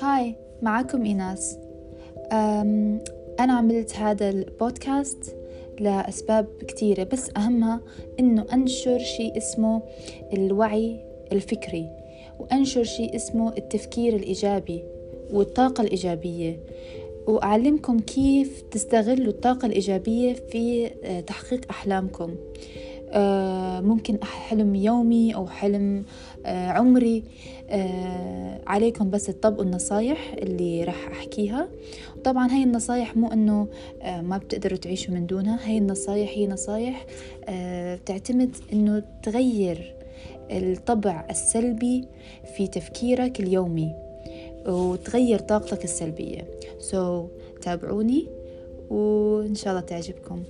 هاي معكم إيناس. أنا عملت هذا البودكاست لأسباب كتيرة بس أهمها إنه أنشر شيء اسمه الوعي الفكري وأنشر شيء اسمه التفكير الإيجابي والطاقة الإيجابية. وأعلمكم كيف تستغلوا الطاقة الإيجابية في آه، تحقيق أحلامكم. آه، ممكن حلم يومي أو حلم آه، عمري. عليكم بس تطبقوا النصايح اللي راح أحكيها. طبعا هاي النصايح مو أنه ما بتقدروا تعيشوا من دونها. هاي النصايح هي نصايح تعتمد أنه تغير الطبع السلبي في تفكيرك اليومي وتغير طاقتك السلبية. سو so, تابعوني وإن شاء الله تعجبكم.